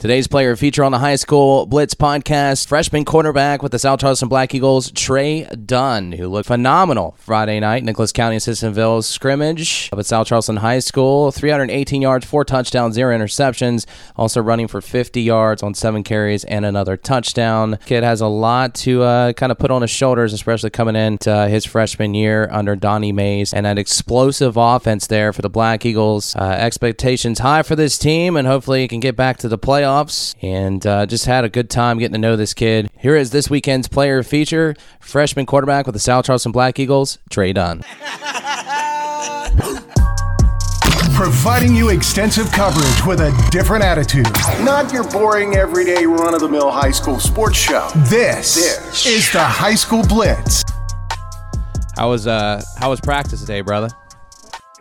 Today's player feature on the High School Blitz podcast, freshman quarterback with the South Charleston Black Eagles, Trey Dunn, who looked phenomenal Friday night, Nicholas County Sissonville scrimmage up at South Charleston High School. 318 yards, four touchdowns, zero interceptions. Also running for 50 yards on seven carries and another touchdown. Kid has a lot to uh, kind of put on his shoulders, especially coming into uh, his freshman year under Donnie Mays and an explosive offense there for the Black Eagles. Uh, expectations high for this team, and hopefully he can get back to the playoffs and uh, just had a good time getting to know this kid. Here is this weekend's player feature freshman quarterback with the South Charleston Black Eagles, Trey Dunn. Providing you extensive coverage with a different attitude. Not your boring, everyday, run of the mill high school sports show. This, This. is the High School Blitz. How was uh how was practice today, brother?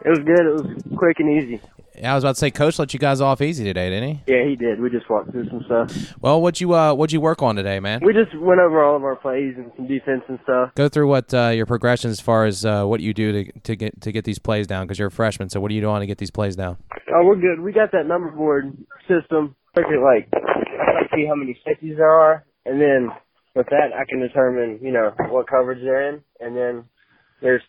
It was good. It was quick and easy. Yeah, I was about to say, Coach let you guys off easy today, didn't he? Yeah, he did. We just walked through some stuff. Well, what'd you uh what'd you work on today, man? We just went over all of our plays and some defense and stuff. Go through what uh, your progression as far as uh, what you do to, to get to get these plays down because you're a freshman. So what are you doing to get these plays down? Oh, we're good. We got that number board system. Look at like I see how many safeties there are, and then with that I can determine you know what coverage they're in, and then there's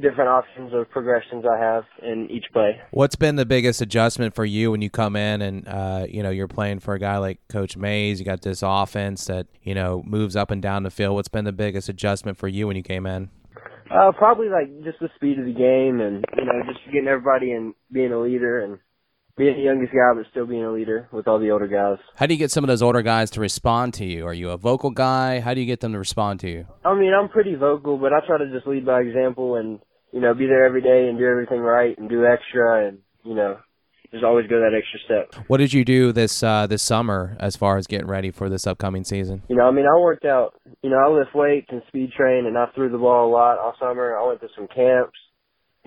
different options of progressions I have in each play. What's been the biggest adjustment for you when you come in and uh, you know you're playing for a guy like Coach Mays? You got this offense that you know moves up and down the field. What's been the biggest adjustment for you when you came in? Uh, probably like just the speed of the game, and you know just getting everybody and being a leader and being the youngest guy but still being a leader with all the older guys. How do you get some of those older guys to respond to you? Are you a vocal guy? How do you get them to respond to you? I mean, I'm pretty vocal, but I try to just lead by example and, you know, be there every day and do everything right and do extra and, you know, just always go that extra step. What did you do this uh, this summer as far as getting ready for this upcoming season? You know, I mean, I worked out, you know, I lift weights and speed train and I threw the ball a lot all summer. I went to some camps.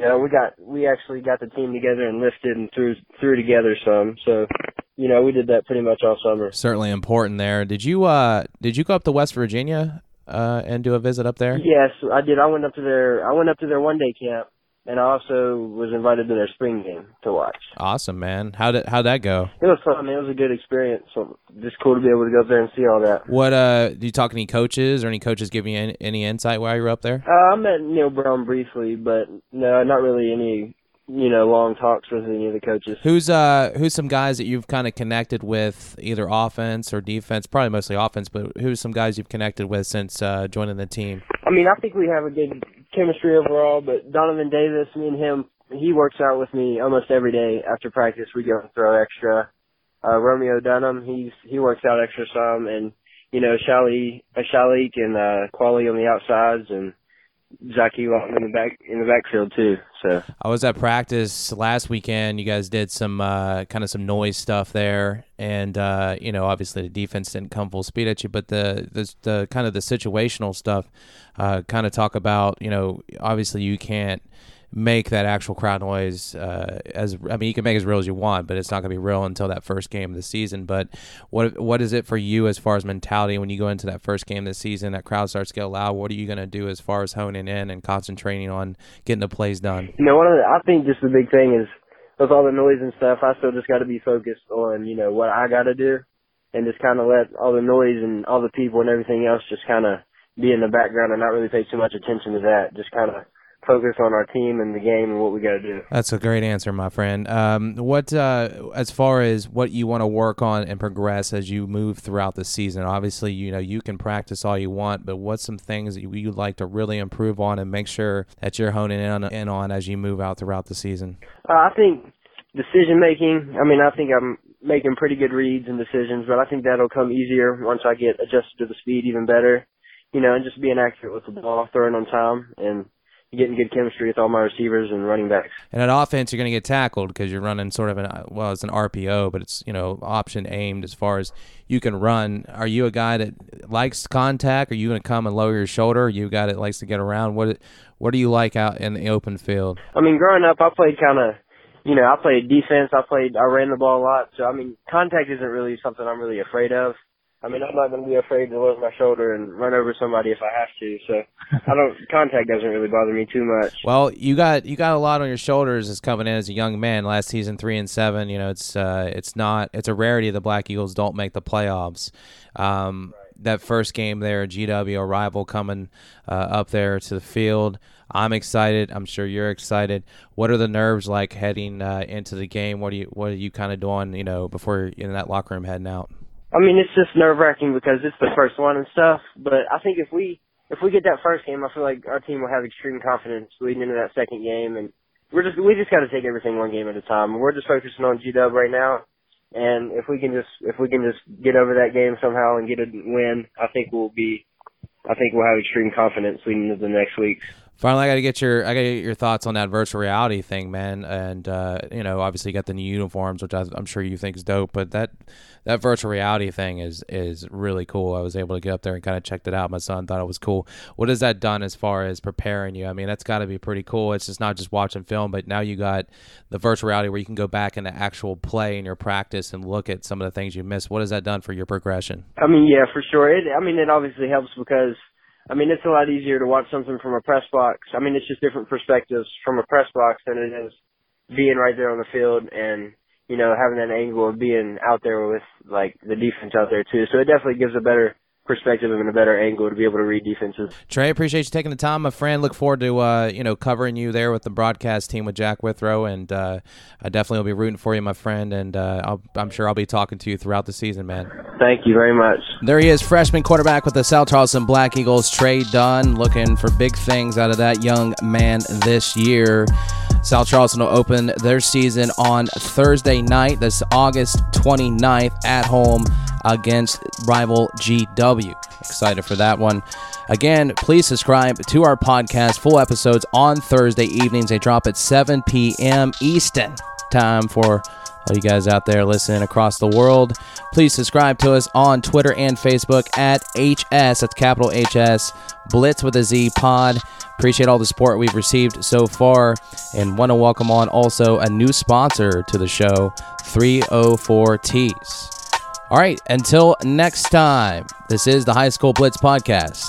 You know, we got, we actually got the team together and lifted and threw, threw together some. So, you know, we did that pretty much all summer. Certainly important there. Did you uh, did you go up to West Virginia uh, and do a visit up there? Yes, I did. I went up to their, I went up to their one day camp and I also was invited to their spring game to watch. Awesome, man. How did how that go? It was fun, man. It was a good experience. So just cool to be able to go up there and see all that. What uh, do you talk to any coaches or any coaches give you any, any insight while you were up there? Uh, I met Neal Brown briefly, but no, not really any, you know, long talks with any of the coaches. Who's uh who's some guys that you've kind of connected with, either offense or defense? Probably mostly offense, but who's some guys you've connected with since uh, joining the team? I mean, I think we have a good chemistry overall, but Donovan Davis, me and him, he works out with me almost every day after practice. We go and throw extra. Uh, Romeo Dunham, he's, he works out extra some and, you know, Shali, uh, Shalik and, uh, Quali on the outsides and Zach Elon in the back, in the backfield too. So. I was at practice last weekend. You guys did some uh, kind of some noise stuff there, and uh, you know, obviously the defense didn't come full speed at you, but the the, the kind of the situational stuff, uh, kind of talk about you know, obviously you can't make that actual crowd noise uh, as I mean you can make as real as you want, but it's not going to be real until that first game of the season. But what what is it for you as far as mentality when you go into that first game of the season? That crowd starts to get loud. What are you going to do as far as honing in and concentrating on getting the plays done? You know, one of the, I think just the big thing is with all the noise and stuff, I still just got to be focused on, you know, what I got to do and just kind of let all the noise and all the people and everything else just kind of be in the background and not really pay too much attention to that. Just kind of focus on our team and the game and what we got to do. That's a great answer, my friend. Um, what uh, as far as what you want to work on and progress as you move throughout the season? Obviously, you know you can practice all you want, but what's some things that you'd like to really improve on and make sure that you're honing in on, in on as you move out throughout the season? Uh, I think decision making. I mean, I think I'm making pretty good reads and decisions, but I think that'll come easier once I get adjusted to the speed even better. You know, and just being accurate with the ball, throwing on time, and getting good chemistry with all my receivers and running backs. And at offense, you're going to get tackled because you're running sort of an well, it's an RPO, but it's you know option aimed as far as you can run. Are you a guy that likes contact? Are you going to come and lower your shoulder? Are you a guy that likes to get around? What what do you like out in the open field? I mean, growing up, I played kind of, you know, I played defense. I played, I ran the ball a lot. So I mean, contact isn't really something I'm really afraid of. I mean, I'm not going to be afraid to lower my shoulder and run over somebody if I have to. So I don't contact doesn't really bother me too much. Well, you got you got a lot on your shoulders as coming in as a young man. Last season, three and seven. You know, it's uh, it's not it's a rarity the Black Eagles don't make the playoffs. Um, that first game there, GW, a rival coming uh, up there to the field. I'm excited. I'm sure you're excited. What are the nerves like heading uh, into the game? What are you What are you kind of doing? You know, before you're in that locker room heading out. I mean, it's just nerve wracking because it's the first one and stuff. But I think if we if we get that first game, I feel like our team will have extreme confidence leading into that second game, and we're just we just got to take everything one game at a time. We're just focusing on G Dub right now, and if we can just if we can just get over that game somehow and get a win, I think we'll be I think we'll have extreme confidence leading into the next weeks. Finally, I got to get your I got your thoughts on that virtual reality thing, man. And uh, you know, obviously, you got the new uniforms, which I, am sure you think is dope. But that that virtual reality thing is is really cool. I was able to get up there and kind of checked it out. My son thought it was cool. What has that done as far as preparing you? I mean, that's got to be pretty cool. It's just not just watching film, but now you got the virtual reality where you can go back into actual play in your practice and look at some of the things you missed. What has that done for your progression? I mean, yeah, for sure. It, I mean, it obviously helps because I mean, it's a lot easier to watch something from a press box. I mean, it's just different perspectives from a press box than it is being right there on the field and, you know, having that angle of being out there with, like, the defense out there, too. So it definitely gives a better perspective and a better angle to be able to read defenses. Trey, appreciate you taking the time, my friend. Look forward to uh, you know covering you there with the broadcast team with Jack Withrow, and uh, I definitely will be rooting for you, my friend. And uh, i am sure I'll be talking to you throughout the season, man. Thank you very much. There he is, freshman quarterback with the South Charleston Black Eagles, Trey Dunn, looking for big things out of that young man this year. South Charleston will open their season on Thursday night, this August 29th, at home against rival GW. Excited for that one. Again, please subscribe to our podcast. Full episodes on Thursday evenings. They drop at 7 p.m. Eastern time for all you guys out there listening across the world. Please subscribe to us on Twitter and Facebook at HS, that's capital HS, Blitz with a Z pod. Appreciate all the support we've received so far and want to welcome on also a new sponsor to the show, 304Ts. All right, until next time, this is the High School Blitz Podcast.